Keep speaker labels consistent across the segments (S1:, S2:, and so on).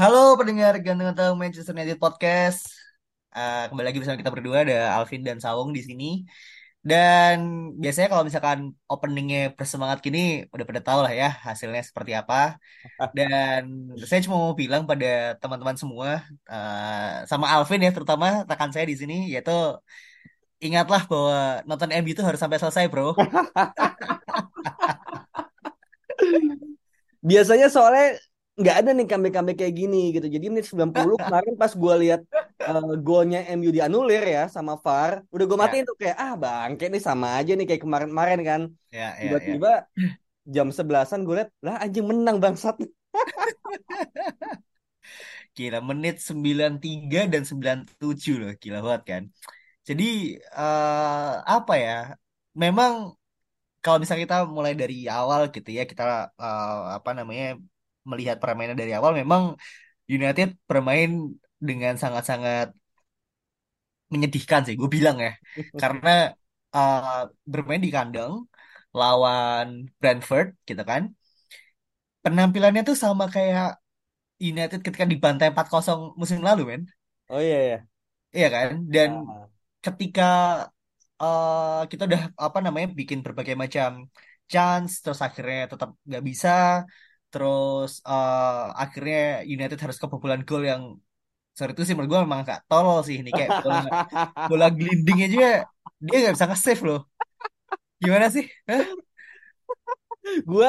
S1: Halo pendengar Ganteng Tahu Manchester United Podcast. Eh, kembali lagi bersama kita berdua ada Alvin dan Sawung di sini. Dan biasanya kalau misalkan openingnya bersemangat gini udah pada tahu lah ya hasilnya seperti apa. Dan saya cuma mau bilang pada teman-teman semua eh, sama Alvin ya terutama rekan saya di sini yaitu ingatlah bahwa nonton MU itu harus sampai selesai, Bro.
S2: biasanya soalnya nggak ada nih comeback-comeback kayak gini gitu. Jadi menit 90 kemarin pas gue lihat eh, golnya MU dianulir ya sama VAR, udah gue
S1: Ya,
S2: matiin tuh kayak ah bangke nih sama aja nih kayak kemarin-kemarin kan.
S1: ya, ya.
S2: Tiba-tiba jam 11-an gue liat lah anjing menang bangsat.
S1: Gila menit 93 dan 97 loh, gila banget kan. Jadi eh, apa ya? Memang kalau misalnya kita mulai dari awal gitu ya, kita eh, apa namanya melihat permainan dari awal, memang United bermain dengan sangat-sangat menyedihkan sih, gue bilang ya, karena eh, bermain di kandang lawan Brentford gitu kan, penampilannya tuh sama kayak United ketika dibantai 4-0 musim lalu, men.
S2: Oh iya ya.
S1: Iya kan? Dan
S2: Ah.
S1: ketika eh, kita udah apa namanya bikin berbagai macam chance terus akhirnya tetap nggak bisa terus eh, akhirnya United harus kebobolan gol yang sorry itu sih menurut gue memang gak tolol sih ini kayak bola bola glinding aja dia nggak bisa nge-save loh gimana sih Hah?
S2: Gua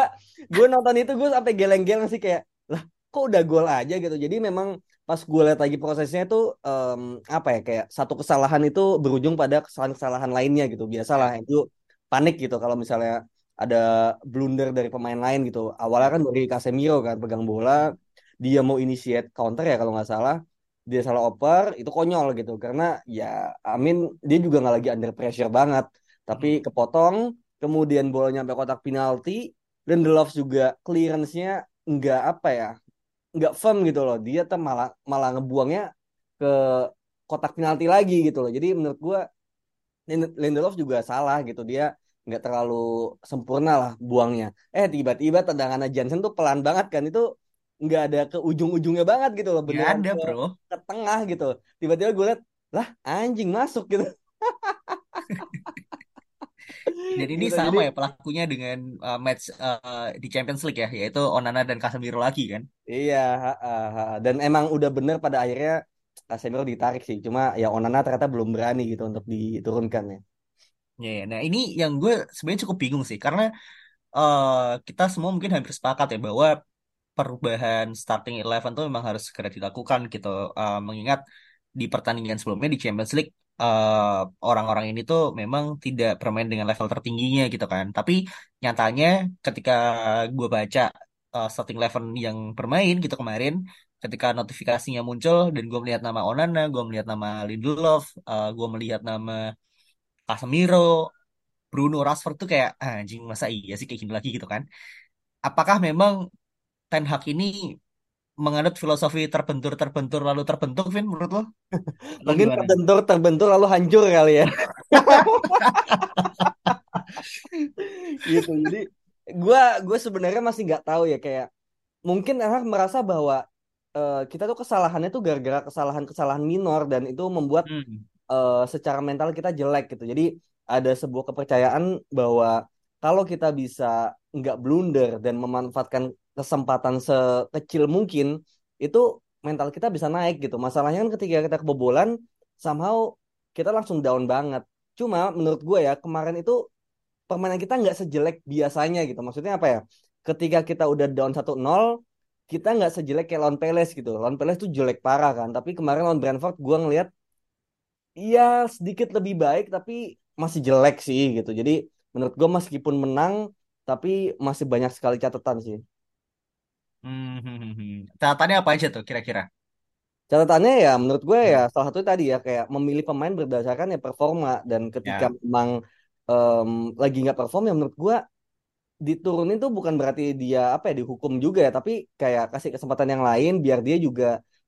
S2: gue nonton itu gue sampai geleng-geleng sih kayak lah kok udah gol aja gitu. Jadi memang pas gue lihat lagi prosesnya itu em, apa ya kayak satu kesalahan itu berujung pada kesalahan-kesalahan lainnya gitu. Biasalah itu panik gitu kalau misalnya ada blunder dari pemain lain gitu. Awalnya kan dari Casemiro kan pegang bola, dia mau initiate counter ya kalau nggak salah. Dia salah oper, itu konyol gitu. Karena ya Amin dia juga nggak lagi under pressure banget. Tapi
S1: Hmm.
S2: kepotong, kemudian bola nyampe kotak penalti, Lindelof juga clearance-nya nggak apa ya, nggak firm gitu loh. Dia tuh malah malah ngebuangnya ke kotak penalti lagi gitu loh. Jadi menurut gua Lind- Lindelof juga salah gitu. Dia nggak terlalu sempurna lah buangnya. Eh tiba-tiba tendangannya Jansen tuh pelan banget kan. Itu nggak ada ke ujung-ujungnya banget gitu loh. Beneran
S1: ada
S2: ke,
S1: bro
S2: ke tengah gitu. Tiba-tiba gue liat, lah anjing masuk gitu.
S1: dan ini
S2: Gitu.
S1: sama
S2: Jadi
S1: ya pelakunya dengan uh, match uh, di Champions League ya yaitu Onana dan Casemiro lagi kan
S2: Iya, ha, ha, ha. dan emang udah bener pada akhirnya Casemiro ditarik sih. Cuma ya Onana ternyata belum berani gitu untuk diturunkan ya.
S1: Ya, nah ini yang gue sebenarnya cukup bingung sih karena eh, kita semua mungkin hampir sepakat ya bahwa perubahan starting eleven tuh memang harus segera dilakukan gitu. Eh, mengingat di pertandingan sebelumnya di Champions League eh, orang-orang ini tuh memang tidak bermain dengan level tertingginya gitu kan. Tapi nyatanya ketika gue baca eh, starting eleven yang bermain gitu kemarin, ketika notifikasinya muncul dan gue melihat nama Onana, gue melihat nama Lindelof, eh, gue melihat nama Casemiro, Bruno Rashford tuh kayak "Ah, anjing masa iya sih kayak gini lagi gitu kan. Apakah memang Ten Hag ini menganut filosofi terbentur-terbentur lalu terbentuk, Vin, menurut lo?
S2: Mungkin
S1: gimana?
S2: terbentur terbentur lalu hancur kali ya. gitu. Jadi gua gue sebenarnya masih nggak tahu ya kayak mungkin Ahok merasa bahwa eh, kita tuh kesalahannya tuh gara-gara kesalahan-kesalahan minor dan itu membuat
S1: Hmm.
S2: Eh, secara mental kita jelek gitu. Jadi ada sebuah kepercayaan bahwa kalau kita bisa nggak blunder dan memanfaatkan kesempatan sekecil mungkin, itu mental kita bisa naik gitu. Masalahnya kan ketika kita kebobolan, somehow kita langsung down banget. Cuma menurut gue ya kemarin itu permainan kita nggak sejelek biasanya gitu. Maksudnya apa ya? Ketika kita udah down 1-0, kita nggak sejelek kayak lawan Palace gitu. Lawan Palace tuh jelek parah kan. Tapi kemarin lawan Brentford gue ngelihat Iya sedikit lebih baik tapi masih jelek sih gitu. Jadi menurut gue meskipun menang tapi masih banyak sekali catatan sih.
S1: Hmm, catatannya apa aja tuh kira-kira?
S2: Catatannya ya menurut gue ya
S1: Hmm,
S2: salah satu tadi ya kayak memilih pemain berdasarkan ya performa dan ketika
S1: ya.
S2: memang em, lagi nggak perform ya menurut gue diturunin tuh bukan berarti dia apa ya dihukum juga ya tapi kayak kasih kesempatan yang lain biar dia juga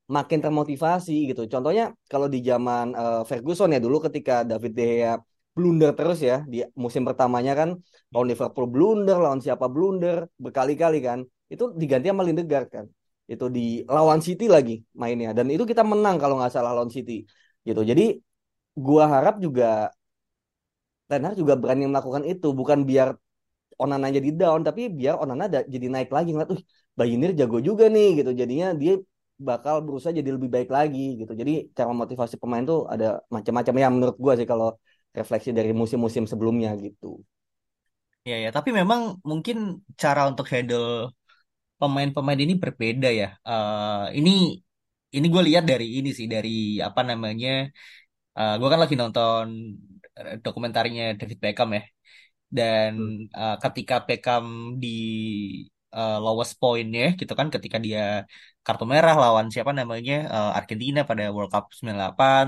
S2: makin termotivasi gitu. Contohnya kalau di zaman eh, Ferguson ya dulu ketika David De Gea blunder terus ya di musim pertamanya kan lawan Liverpool blunder, lawan siapa blunder berkali-kali kan. Itu diganti sama Lindegaard kan. Itu di lawan City lagi mainnya dan itu kita menang kalau nggak salah lawan City gitu. Jadi gua harap juga Ten Hag juga berani melakukan itu bukan biar Onana jadi down tapi biar Onana jadi naik lagi ngeliat, uh Bayinir jago juga nih gitu. Jadinya dia bakal berusaha jadi lebih baik lagi gitu. Jadi cara motivasi pemain tuh ada macam-macam ya menurut gua sih kalau refleksi dari musim-musim sebelumnya gitu.
S1: Ya, ya, tapi memang mungkin cara untuk handle pemain-pemain ini berbeda ya. Eh, ini ini gue lihat dari ini sih dari apa namanya? gue kan lagi nonton eh, dokumentarnya David Beckham ya. Dan
S2: Hmm.
S1: eh, ketika Beckham di eh, lowest point-nya gitu kan, ketika dia kartu merah lawan siapa namanya eh, Argentina pada World Cup 98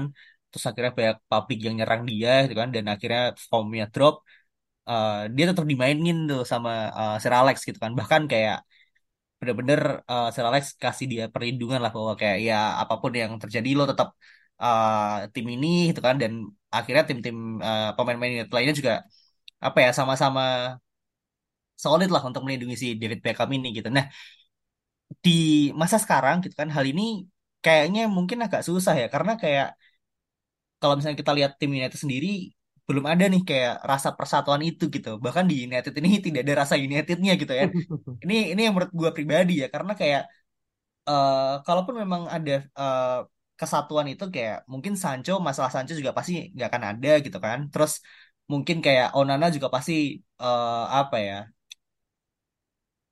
S1: terus akhirnya banyak publik yang nyerang dia gitu kan dan akhirnya formnya drop eh, dia tetap dimainin tuh sama eh, Sir Alex gitu kan. Bahkan kayak bener-bener eh, Sir Alex kasih dia perlindungan lah bahwa kayak ya apa pun yang terjadi lo tetap eh, tim ini gitu kan. Dan akhirnya tim-tim eh, pemain-pemain lainnya juga apa ya sama-sama solid lah untuk melindungi si David Beckham ini gitu. Nah di masa sekarang gitu kan hal ini kayaknya mungkin agak susah ya karena kayak kalau misalnya kita lihat tim United sendiri belum ada nih kayak rasa persatuan itu gitu. Bahkan di United ini tidak ada rasa Unitednya gitu ya. Ini ini yang menurut gue pribadi ya karena kayak eh kalaupun memang ada eh, kesatuan itu kayak mungkin Sancho masalah Sancho juga pasti nggak akan ada gitu kan. Terus mungkin kayak Onana juga pasti eh, apa ya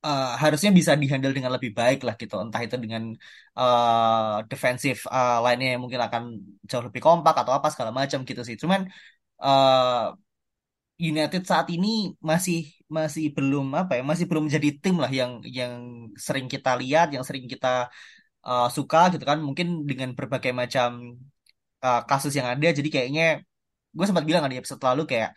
S1: eh, harusnya bisa dihandle dengan lebih baik lah gitu. Entah itu dengan eh defensif eh, lainnya yang mungkin akan jauh lebih kompak atau apa segala macam gitu sih. Cuman eh United saat ini masih masih belum apa ya masih belum menjadi tim lah yang yang sering kita lihat, yang sering kita eh, suka gitu kan. Mungkin dengan berbagai macam eh, kasus yang ada. Jadi kayaknya gue sempat bilang kan di episode lalu kayak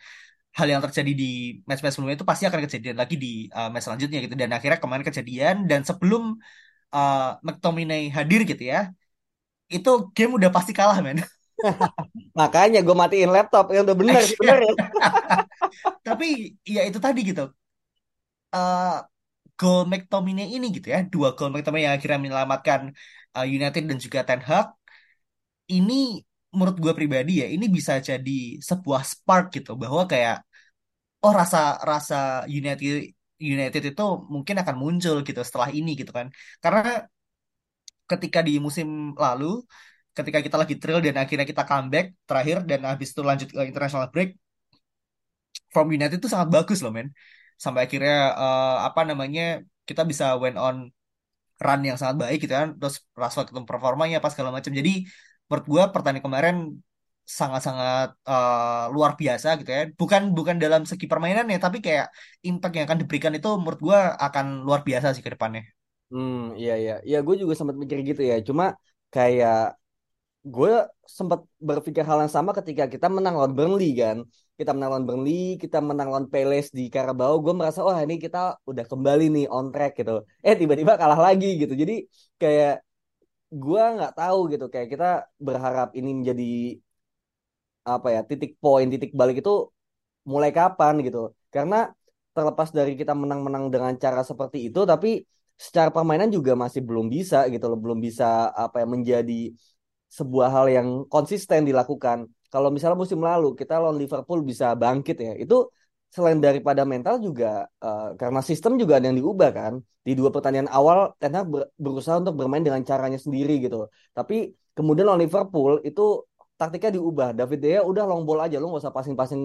S1: hal yang terjadi di match-match sebelumnya itu pasti akan kejadian lagi di uh, match selanjutnya gitu. Dan akhirnya kemarin kejadian dan sebelum uh, McTominay hadir gitu ya itu game udah pasti kalah men.
S2: Makanya gue matiin laptop. Ya udah bener bener ya.
S1: tapi ya itu tadi gitu. Uh, gol McTominay ini gitu ya dua gol McTominay yang akhirnya menyelamatkan uh, United dan juga Ten Hag. Ini menurut gue pribadi ya ini bisa jadi sebuah spark gitu bahwa kayak oh rasa rasa United United itu mungkin akan muncul gitu setelah ini gitu kan. Karena ketika di musim lalu ketika kita lagi trail dan akhirnya kita comeback terakhir dan habis itu lanjut ke international break from United itu sangat bagus loh men. Sampai akhirnya eh, apa namanya kita bisa went on run yang sangat baik gitu kan terus Rashford ketemu performanya pas segala macam. Jadi menurut gua pertandingan kemarin sangat-sangat eh, luar biasa gitu ya bukan bukan dalam segi permainan ya tapi kayak impact yang akan diberikan itu menurut gua akan luar biasa sih ke depannya
S2: Hmm, iya iya. Iya, gue juga sempat mikir gitu ya. Cuma kayak gue sempat berpikir hal yang sama ketika kita menang lawan Burnley kan. Kita menang lawan Burnley, kita menang lawan Palace di Carabao. Gue merasa, wah ini kita udah kembali nih on track gitu. Eh tiba-tiba kalah lagi gitu. Jadi kayak gue nggak tahu gitu. Kayak kita berharap ini menjadi apa ya titik poin, titik balik itu mulai kapan gitu. Karena terlepas dari kita menang-menang dengan cara seperti itu, tapi secara permainan juga masih belum bisa gitu loh, belum bisa apa ya menjadi sebuah hal yang konsisten dilakukan. Kalau misalnya musim lalu kita lawan Liverpool bisa bangkit ya, itu selain daripada mental juga eh, karena sistem juga ada yang diubah kan. Di dua pertandingan awal Ten Hag ber- berusaha untuk bermain dengan caranya sendiri gitu. Tapi kemudian lawan Liverpool itu taktiknya diubah. David De Gea udah long ball aja, lu nggak usah passing-passing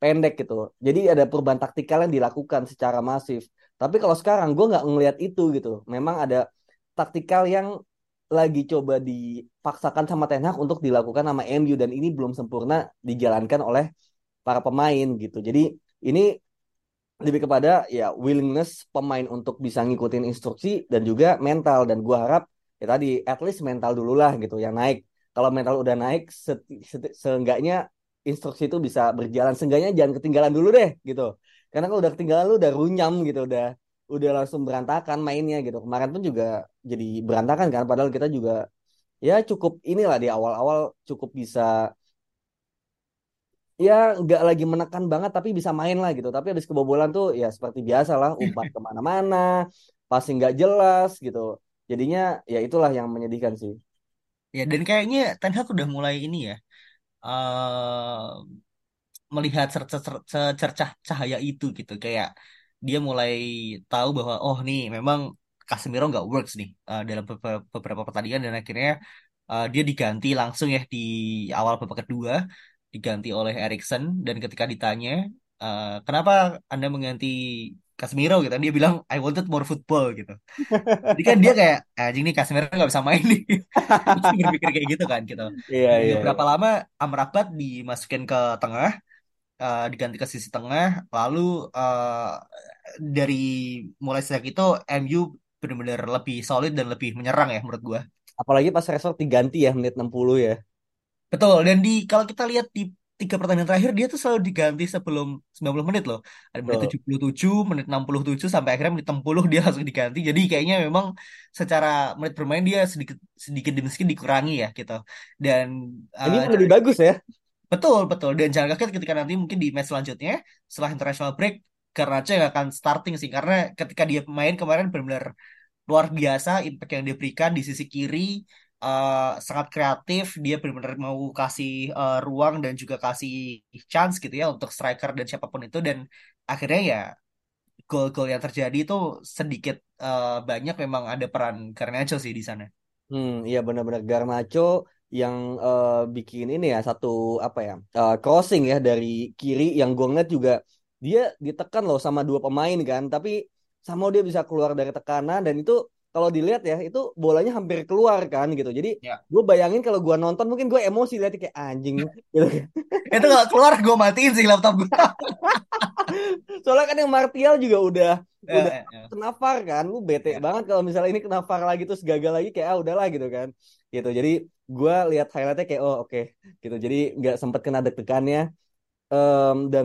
S2: pendek gitu. Jadi ada perubahan taktikal yang dilakukan secara masif. Tapi kalau sekarang gue nggak ngelihat itu gitu. Memang ada taktikal yang lagi coba dipaksakan sama Ten Hag untuk dilakukan sama MU dan ini belum sempurna dijalankan oleh para pemain gitu. Jadi ini lebih kepada ya willingness pemain untuk bisa ngikutin instruksi dan juga mental. Dan gua harap ya tadi at least mental dulu lah gitu yang naik. Kalau mental udah naik se se seenggaknya instruksi itu bisa berjalan. Seenggaknya jangan ketinggalan dulu deh gitu. Karena kalau udah ketinggalan lu udah runyam gitu udah udah langsung berantakan mainnya gitu. Kemarin pun juga jadi berantakan kan padahal kita juga ya cukup inilah di awal-awal cukup bisa ya nggak lagi menekan banget tapi bisa main lah gitu. Tapi habis kebobolan tuh ya seperti biasa lah umpat ke mana-mana pasti nggak jelas gitu. Jadinya ya itulah yang menyedihkan sih.
S1: Ya dan kayaknya Ten Hag udah mulai ini ya uh, melihat secercah cahaya itu gitu. Kayak dia mulai tahu bahwa oh nih memang Casemiro nggak works nih uh, dalam beberapa pertandingan. Dan akhirnya uh, dia diganti langsung ya di awal babak kedua diganti oleh Erikson dan ketika ditanya uh, kenapa Anda mengganti Casemiro? Gitu dia bilang I wanted more football gitu. Jadi kan dia kayak eh, anjing nih Casemiro nggak bisa main nih. Berpikir kayak gitu kan gitu.
S2: Iya, iya,
S1: berapa iya. lama Amrabat dimasukin ke tengah uh, diganti ke sisi tengah lalu uh, dari mulai sejak itu MU benar-benar lebih solid dan lebih menyerang ya menurut gue
S2: apalagi pas Rashford diganti ya menit 60 ya
S1: Betul, dan di kalau kita lihat di tiga pertandingan terakhir dia tuh selalu diganti sebelum 90 menit loh. Ada menit tujuh puluh tujuh, menit enam puluh tujuh sampai akhirnya menit 60 dia langsung diganti. Jadi kayaknya memang secara menit bermain dia sedikit sedikit demi sedikit dikurangi ya gitu. Dan
S2: ini uh, lebih bagus ya.
S1: Betul, betul. Dan jangan kaget ketika nanti mungkin di match selanjutnya setelah international break karena yang akan starting sih karena ketika dia main kemarin benar-benar luar biasa impact yang diberikan di sisi kiri uh, sangat kreatif dia benar-benar mau kasih uh, ruang dan juga kasih chance gitu ya untuk striker dan siapa pun itu. Dan akhirnya ya gol-gol yang terjadi itu sedikit uh, banyak memang ada peran Garnacho sih di sana.
S2: Hmm, iya benar-benar. Garnacho yang uh, bikin ini ya satu apa ya uh, crossing ya dari kiri yang gue ngeliat juga dia ditekan loh sama dua pemain kan. Tapi sama dia bisa keluar dari tekanan dan itu kalau dilihat ya itu bolanya hampir keluar kan gitu jadi ya. gue bayangin kalau gue nonton mungkin gue emosi lihat kayak anjing gitu
S1: itu kalau keluar gue matiin sih laptop gue
S2: soalnya kan yang Martial juga udah ya, udah ya, ya. kenafar kan lu bete ya. banget kalau misalnya ini kenafar lagi terus gagal lagi kayak ah udahlah gitu kan gitu jadi gue lihat highlightnya kayak oh oke okay. gitu jadi nggak sempat kena deg-degannya um, dan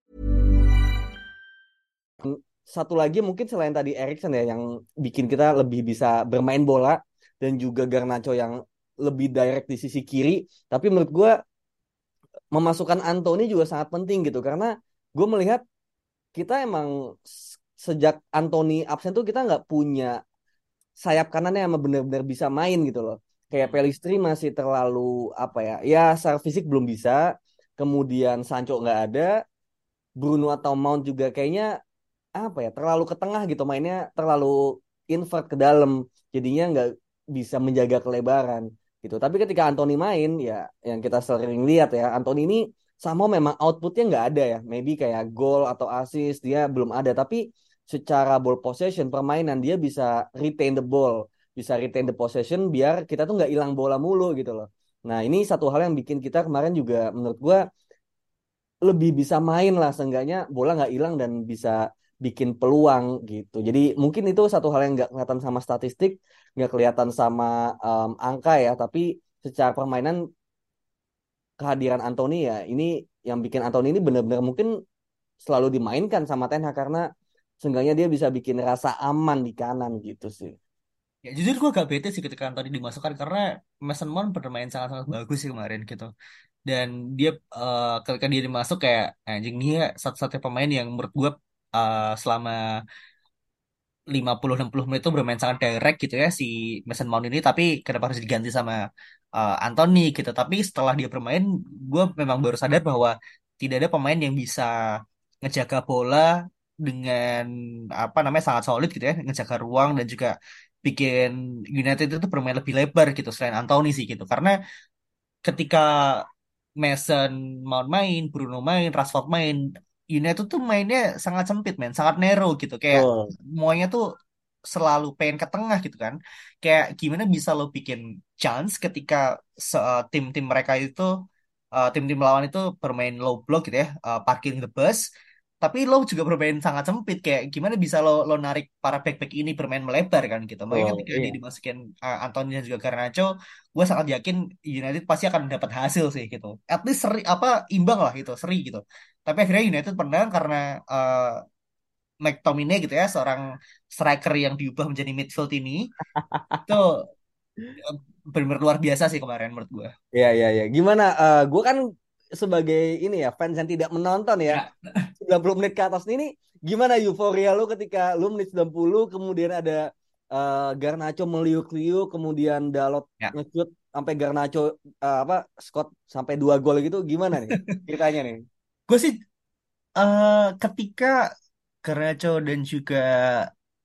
S2: Satu lagi mungkin selain tadi Erikson ya yang bikin kita lebih bisa bermain bola dan juga Garnacho yang lebih direct di sisi kiri. Tapi menurut gue memasukkan Anthony juga sangat penting gitu karena gue melihat kita emang sejak Anthony absen tuh kita nggak punya sayap kanannya yang benar-benar bisa main gitu loh. Kayak Pelistri masih terlalu apa ya? Ya secara fisik belum bisa. Kemudian Sancho nggak ada. Bruno atau Mount juga kayaknya apa ya terlalu ke tengah gitu mainnya terlalu invert ke dalam jadinya nggak bisa menjaga kelebaran gitu. Tapi ketika Anthony main ya yang kita sering lihat ya Anthony ini sama memang outputnya nggak ada ya. Maybe kayak goal atau assist dia belum ada. Tapi secara ball possession permainan dia bisa retain the ball bisa retain the possession biar kita tuh nggak hilang bola mulu gitu loh. Nah ini satu hal yang bikin kita kemarin juga menurut gua lebih bisa main lah seenggaknya bola nggak hilang dan bisa bikin peluang gitu. Jadi mungkin itu satu hal yang nggak kelihatan sama statistik, nggak kelihatan sama um, angka ya, tapi secara permainan kehadiran Anthony ya ini yang bikin Anthony ini benar-benar mungkin selalu dimainkan sama Ten Hag karena seenggaknya dia bisa bikin rasa aman di kanan gitu sih.
S1: Ya jujur gue gak bete sih ketika Anthony dimasukkan karena Mason Mount bermain sangat-sangat bagus sih kemarin gitu. Dan dia uh, ketika dia dimasuk kayak anjing dia satu-satunya pemain yang menurut gue uh, selama 50-60 menit itu bermain sangat direct gitu ya si Mason Mount ini. Tapi kenapa harus diganti sama uh, Anthony gitu. Tapi setelah dia bermain gue memang baru sadar bahwa tidak ada pemain yang bisa ngejaga bola dengan apa namanya sangat solid gitu ya. Ngejaga ruang dan juga bikin United itu bermain lebih lebar gitu selain Anthony sih gitu. Karena ketika Mason Mount main Bruno main Rashford main United tuh mainnya sangat sempit men. Sangat narrow gitu. Kayak
S2: Oh,
S1: semuanya tuh selalu pengen ke tengah gitu kan. Kayak gimana bisa lo bikin chance ketika eh, tim-tim mereka itu eh, tim-tim lawan itu bermain low block gitu ya eh, parking the bus tapi lo juga bermain sangat sempit kayak gimana bisa lo lo narik para back-back ini bermain melebar kan gitu makanya
S2: oh
S1: ketika
S2: iya.
S1: dia dimasukin uh, Anthony dan juga Garnacho gue sangat yakin United pasti akan dapat hasil sih gitu at least seri apa imbang lah gitu seri gitu tapi akhirnya United menang karena uh, McTominay gitu ya seorang striker yang diubah menjadi midfield ini itu uh, benar-benar luar biasa sih kemarin menurut gue
S2: Iya, iya, iya. Gimana? eh gue kan sebagai ini ya fans yang tidak menonton ya.
S1: ya
S2: 90 menit ke atas ini gimana euforia lu ketika lu menit 90 kemudian ada eh, Garnacho meliuk-liuk kemudian Dalot
S1: ya
S2: nge-shoot sampai Garnacho eh, apa Scott sampai dua gol gitu gimana nih ceritanya nih?
S1: gue sih uh, ketika Garnacho dan juga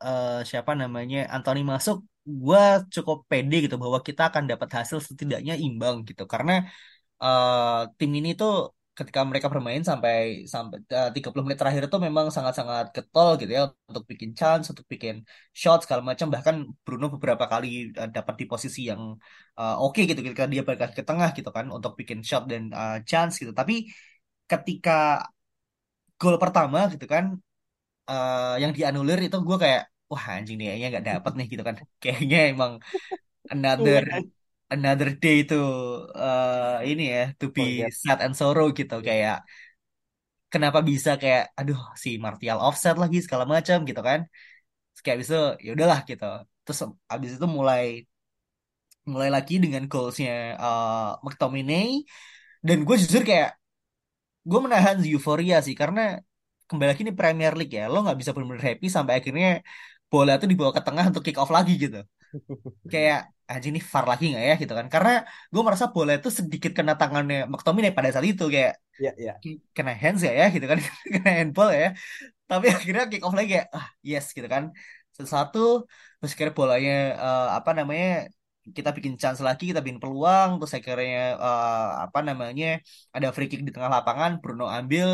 S1: uh, siapa namanya Anthony masuk gue cukup pede gitu bahwa kita akan dapat hasil setidaknya imbang gitu karena eh, tim ini tuh ketika mereka bermain sampai sampai eh, 30 menit terakhir itu memang sangat-sangat getol gitu ya untuk bikin chance, untuk bikin shot segala macam bahkan Bruno beberapa kali eh, dapat di posisi yang eh, oke gitu ketika dia balik ke tengah gitu kan untuk bikin shot dan eh, chance gitu. Tapi ketika gol pertama gitu kan eh, yang dianulir itu gue kayak wah anjing nih kayaknya nggak dapet nih gitu kan. Kayaknya emang
S2: Iya
S1: another? Another day to eh, ini ya to be
S2: Forget.
S1: sad and sorrow gitu. Kayak kenapa bisa kayak aduh si Martial offset lagi segala macam gitu kan. Terus kayak itu ya udahlah gitu. Terus abis itu mulai mulai lagi dengan goalsnya uh, McTominay. Dan gue jujur kayak gue menahan euforia sih. Karena kembali lagi ini Premier League ya lo nggak bisa benar-benar happy sampai akhirnya bola tuh dibawa ke tengah untuk kick off lagi gitu kayak aja ini VAR lagi nggak ya? Gitu kan. Karena gue merasa bola itu sedikit kena tangannya McTominay pada saat itu kayak
S2: Iya, iya.
S1: kena hands ya ya? Gitu kan. Kena handball ya. Tapi akhirnya kick off lagi kayak ah yes gitu kan. Satu terus kira bolanya eh, apa namanya kita bikin chance lagi kita bikin peluang terus akhirnya eh, apa namanya ada free kick di tengah lapangan Bruno ambil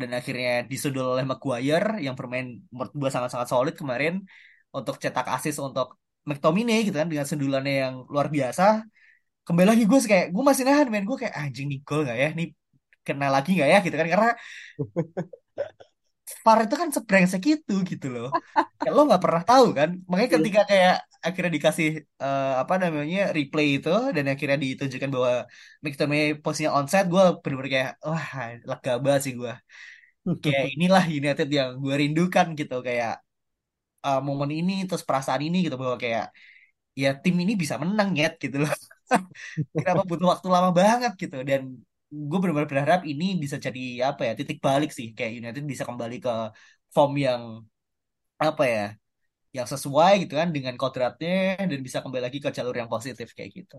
S1: dan akhirnya disudul oleh Maguire yang bermain menurut gue sangat-sangat solid kemarin untuk cetak assist untuk McTominay gitu kan dengan sundulannya yang luar biasa kembali lagi gue kayak gue masih nahan men gue kayak anjing nih gol nggak ya nih kena lagi nggak ya gitu kan karena VAR itu kan sebrengsek itu gitu loh. Ya, lo nggak pernah tahu kan. Makanya
S2: Iya.
S1: ketika kayak akhirnya dikasih eh, apa namanya replay itu dan akhirnya ditunjukkan bahwa McTominay posisinya onside, gue bener-bener kayak wah lega banget sih gue. Kayak inilah United yang gue rindukan gitu kayak eh, momen ini terus perasaan ini gitu bahwa kayak ya tim ini bisa menang ya gitu loh. Kenapa butuh waktu lama banget gitu dan gue benar-benar berharap ini bisa jadi apa ya titik balik sih kayak United bisa kembali ke form yang apa ya yang sesuai gitu kan dengan kodratnya dan bisa kembali lagi ke jalur yang positif kayak gitu.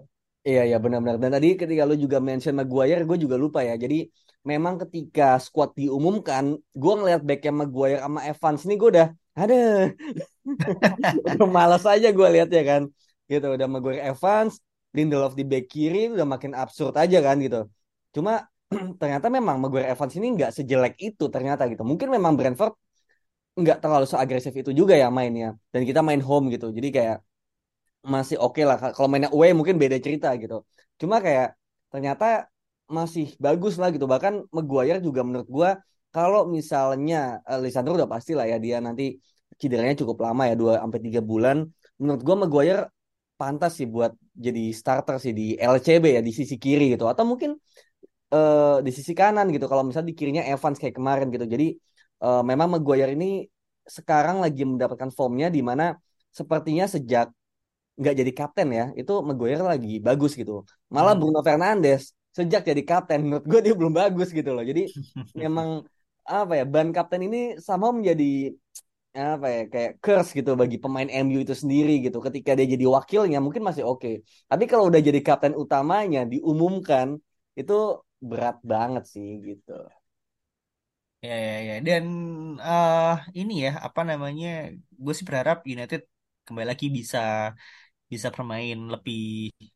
S2: Iya iya benar-benar. Dan tadi ketika lu juga mention Maguire, gue juga lupa ya. Jadi memang ketika squad diumumkan, gue ngeliat backnya Maguire sama Evans nih gue udah, ada, malas aja gue lihat ya kan. Gitu udah Maguire Evans, Lindelof di back kiri udah makin absurd aja kan gitu. Cuma ternyata memang Maguire Evans ini nggak sejelek itu ternyata gitu. Mungkin memang Brentford nggak terlalu seagresif itu juga ya mainnya. Dan kita main home gitu. Jadi kayak masih oke lah. Kalau mainnya away mungkin beda cerita gitu. Cuma kayak ternyata masih bagus lah gitu. Bahkan Maguire juga menurut gua kalau misalnya eh, Lisandro udah pasti lah ya dia nanti cederanya cukup lama ya 2 sampai 3 bulan. Menurut gua Maguire pantas sih buat jadi starter sih di LCB ya di sisi kiri gitu. Atau mungkin eh, di sisi kanan gitu. Kalau misalnya di kirinya Evans kayak kemarin gitu. Jadi eh, memang Maguire ini sekarang lagi mendapatkan formnya di mana sepertinya sejak nggak jadi kapten ya, itu Maguire lagi bagus gitu. Malah
S1: Hmm.
S2: Bruno Fernandes sejak jadi kapten menurut gue dia belum bagus gitu loh. Jadi memang apa ya ban kapten ini sama menjadi apa ya kayak curse gitu bagi pemain MU itu sendiri gitu. Ketika dia jadi wakilnya mungkin masih oke. Tapi kalau udah jadi kapten utamanya diumumkan itu berat banget sih gitu.
S1: Ya, ya, ya. Dan eh ini ya, apa namanya? Gue sih berharap United kembali lagi bisa bisa bermain lebih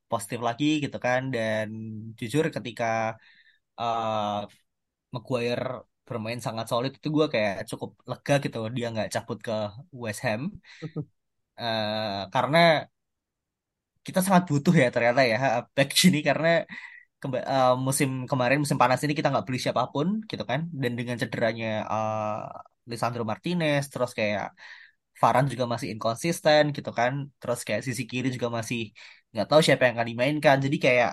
S1: positif lagi gitu kan. Dan jujur ketika eh Maguire bermain sangat solid itu gue kayak cukup lega gitu dia nggak cabut ke West Ham. Eh karena kita sangat butuh ya ternyata ya back sini karena kemba- eh, musim kemarin musim panas ini kita nggak beli siapa pun gitu kan. Dan dengan cederanya eh, Lisandro Martinez terus kayak Varane juga masih inkonsisten gitu kan. Terus kayak sisi kiri juga masih nggak tahu siapa yang akan dimainkan. Jadi kayak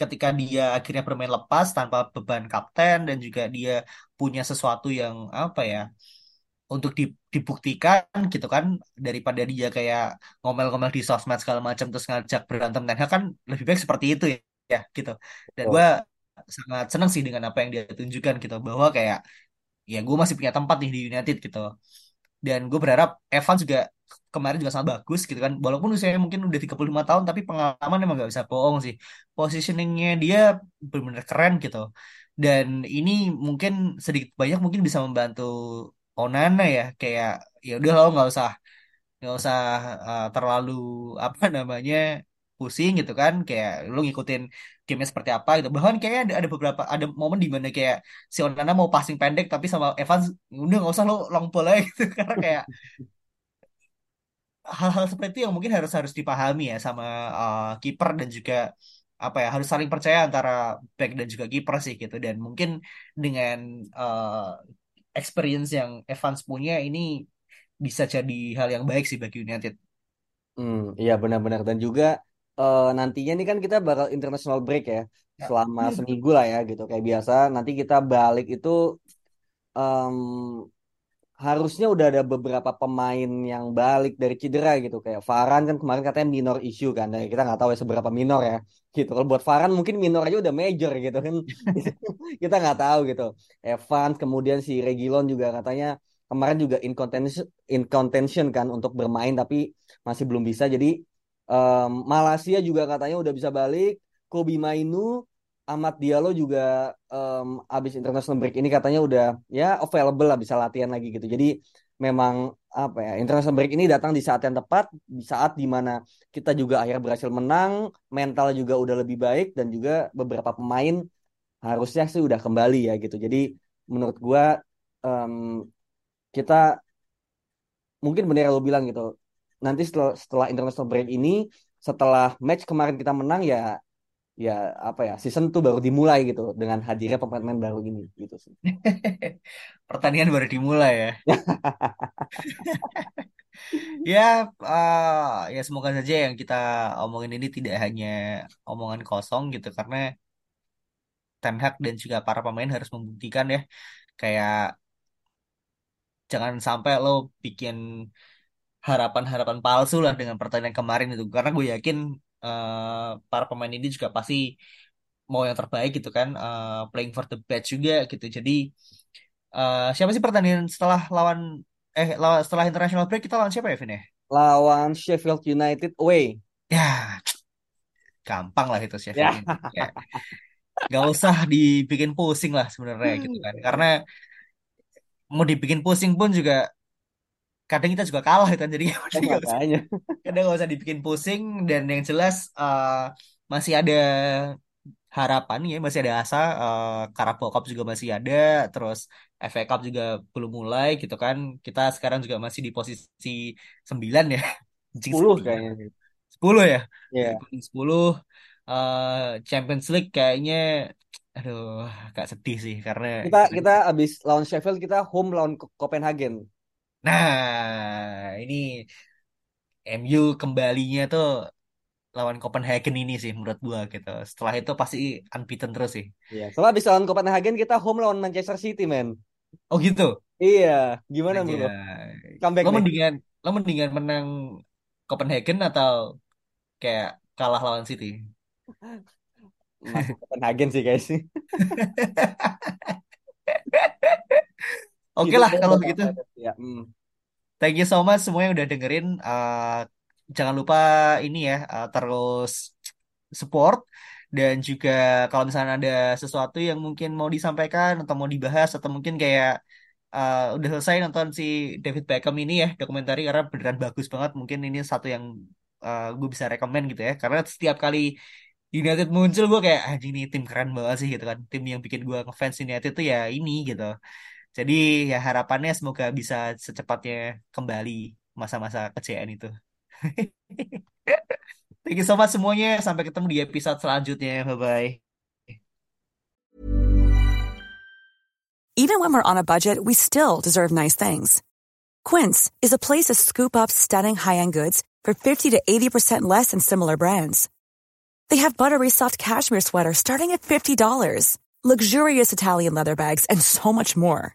S1: ketika dia akhirnya bermain lepas tanpa beban kapten dan juga dia punya sesuatu yang apa ya untuk di- dibuktikan gitu kan daripada dia kayak ngomel-ngomel di sosmed segala macam terus ngajak berantem Ten Hag kan lebih baik seperti itu ya, ya gitu. Dan gue sangat senang sih dengan apa yang dia tunjukkan gitu bahwa kayak ya gue masih punya tempat nih di United gitu. Dan gue berharap Evans juga kemarin juga sangat bagus gitu kan. Walaupun usianya mungkin udah 35 tahun tapi pengalaman emang gak bisa bohong sih. Positioningnya dia benar-benar keren gitu. Dan ini mungkin sedikit banyak mungkin bisa membantu Onana ya. Kayak ya udah lo nggak usah nggak usah uh, terlalu apa namanya pusing gitu kan. Kayak lu ngikutin gamenya seperti apa gitu. Bahkan kayaknya ada, ada beberapa ada momen di mana kayak si Onana mau passing pendek tapi sama Evans udah nggak usah lo long aja gitu. Karena kayak hal-hal seperti itu yang mungkin harus harus dipahami ya sama uh, kiper dan juga apa ya harus saling percaya antara back dan juga kiper sih gitu dan mungkin dengan uh, experience yang Evans punya ini bisa jadi hal yang baik sih bagi United.
S2: Hmm, iya benar-benar dan juga eh, nantinya nih kan kita bakal international break ya
S1: Ya.
S2: selama seminggu lah ya gitu kayak biasa. Nanti kita balik itu em, harusnya udah ada beberapa pemain yang balik dari cedera gitu. Kayak Varane kan kemarin katanya minor issue kan. Dan kita nggak tahu ya seberapa minor ya. Gitu. Kalau buat Varane mungkin minor aja udah major gitu kan. Kita nggak tahu gitu. Evans kemudian si Reguilon juga katanya kemarin juga in contention in contention kan untuk bermain tapi masih belum bisa. Jadi em, Malaysia juga katanya udah bisa balik. Kobe Mainu Ahmad Diallo juga em, abis international break ini katanya udah ya available lah bisa latihan lagi gitu. Jadi memang apa ya international break ini datang di saat yang tepat, di saat di mana kita juga akhirnya berhasil menang, mental juga udah lebih baik dan juga beberapa pemain harusnya sih udah kembali ya gitu. Jadi menurut gua em, kita mungkin yang lo bilang gitu. Nanti setelah setelah international break ini, setelah match kemarin kita menang ya ya apa ya season tuh baru dimulai gitu dengan hadirnya pemain-pemain baru ini gitu sih.
S1: Pertandingan baru dimulai ya. Ya, ah, ya semoga saja yang kita omongin ini tidak hanya omongan kosong gitu karena Ten Hag dan juga para pemain harus membuktikan ya kayak jangan sampai lo bikin harapan-harapan palsu lah dengan pertandingan kemarin itu karena gue yakin eh, para pemain ini juga pasti mau yang terbaik gitu kan eh, playing for the best juga gitu jadi eh, siapa sih pertandingan setelah lawan eh lawan setelah international break kita lawan siapa ya Vin ya
S2: Lawan Sheffield United away.
S1: ya gampang lah itu Sheffield
S2: Ya.
S1: ini ya nggak usah dibikin pusing lah sebenarnya gitu kan karena mau dibikin pusing pun juga kadang kita juga kalah kan jadi
S2: Eh,
S1: nggak usah kadang nggak usah dibikin pusing dan yang jelas eh, masih ada harapan ya masih ada asa eh, Carabao Cup juga masih ada terus FA Cup juga belum mulai gitu kan kita sekarang juga masih di posisi 9 ya Anjing
S2: 10
S1: sedih
S2: kayaknya.
S1: banget. 10 ya. Di 10 eh, Champions League kayaknya aduh agak sedih sih karena
S2: Kita kita abis lawan Sheffield kita home lawan Copenhagen.
S1: Nah ini MU kembalinya tuh lawan Copenhagen ini sih menurut gua gitu. Setelah itu pasti unbeaten terus sih.
S2: Iya, soalnya habis lawan Copenhagen kita home lawan Manchester City, men.
S1: Oh gitu.
S2: Iya, gimana
S1: Aja.
S2: bro? Comeback
S1: Lo
S2: nih.
S1: mendingan lo mendingan menang Copenhagen atau kayak kalah lawan City?
S2: Masuk Copenhagen sih guys.
S1: Oke lah kalau begitu.
S2: Ya, hmm.
S1: Thank you so much semuanya udah dengerin. Eh, jangan lupa ini ya eh, terus support dan juga kalau misalnya ada sesuatu yang mungkin mau disampaikan atau mau dibahas atau mungkin kayak eh, udah selesai nonton si David Beckham ini ya dokumentari karena beneran bagus banget. Mungkin ini satu yang gue bisa rekomend gitu ya karena setiap kali United muncul gue kayak anjing ini tim keren banget sih gitu kan. Tim yang bikin gue ngefans United tuh ya ini gitu. Jadi ya harapannya semoga bisa secepatnya kembali masa-masa kejayaan itu. Thank you so much semuanya. Sampai ketemu di episode selanjutnya. Bye-bye.
S3: Even when we're on a budget, we still deserve nice things. Quince is a place to scoop up stunning high-end goods for 50 to 80% less than similar brands. They have buttery soft cashmere sweaters starting at $50, luxurious Italian leather bags, and so much more.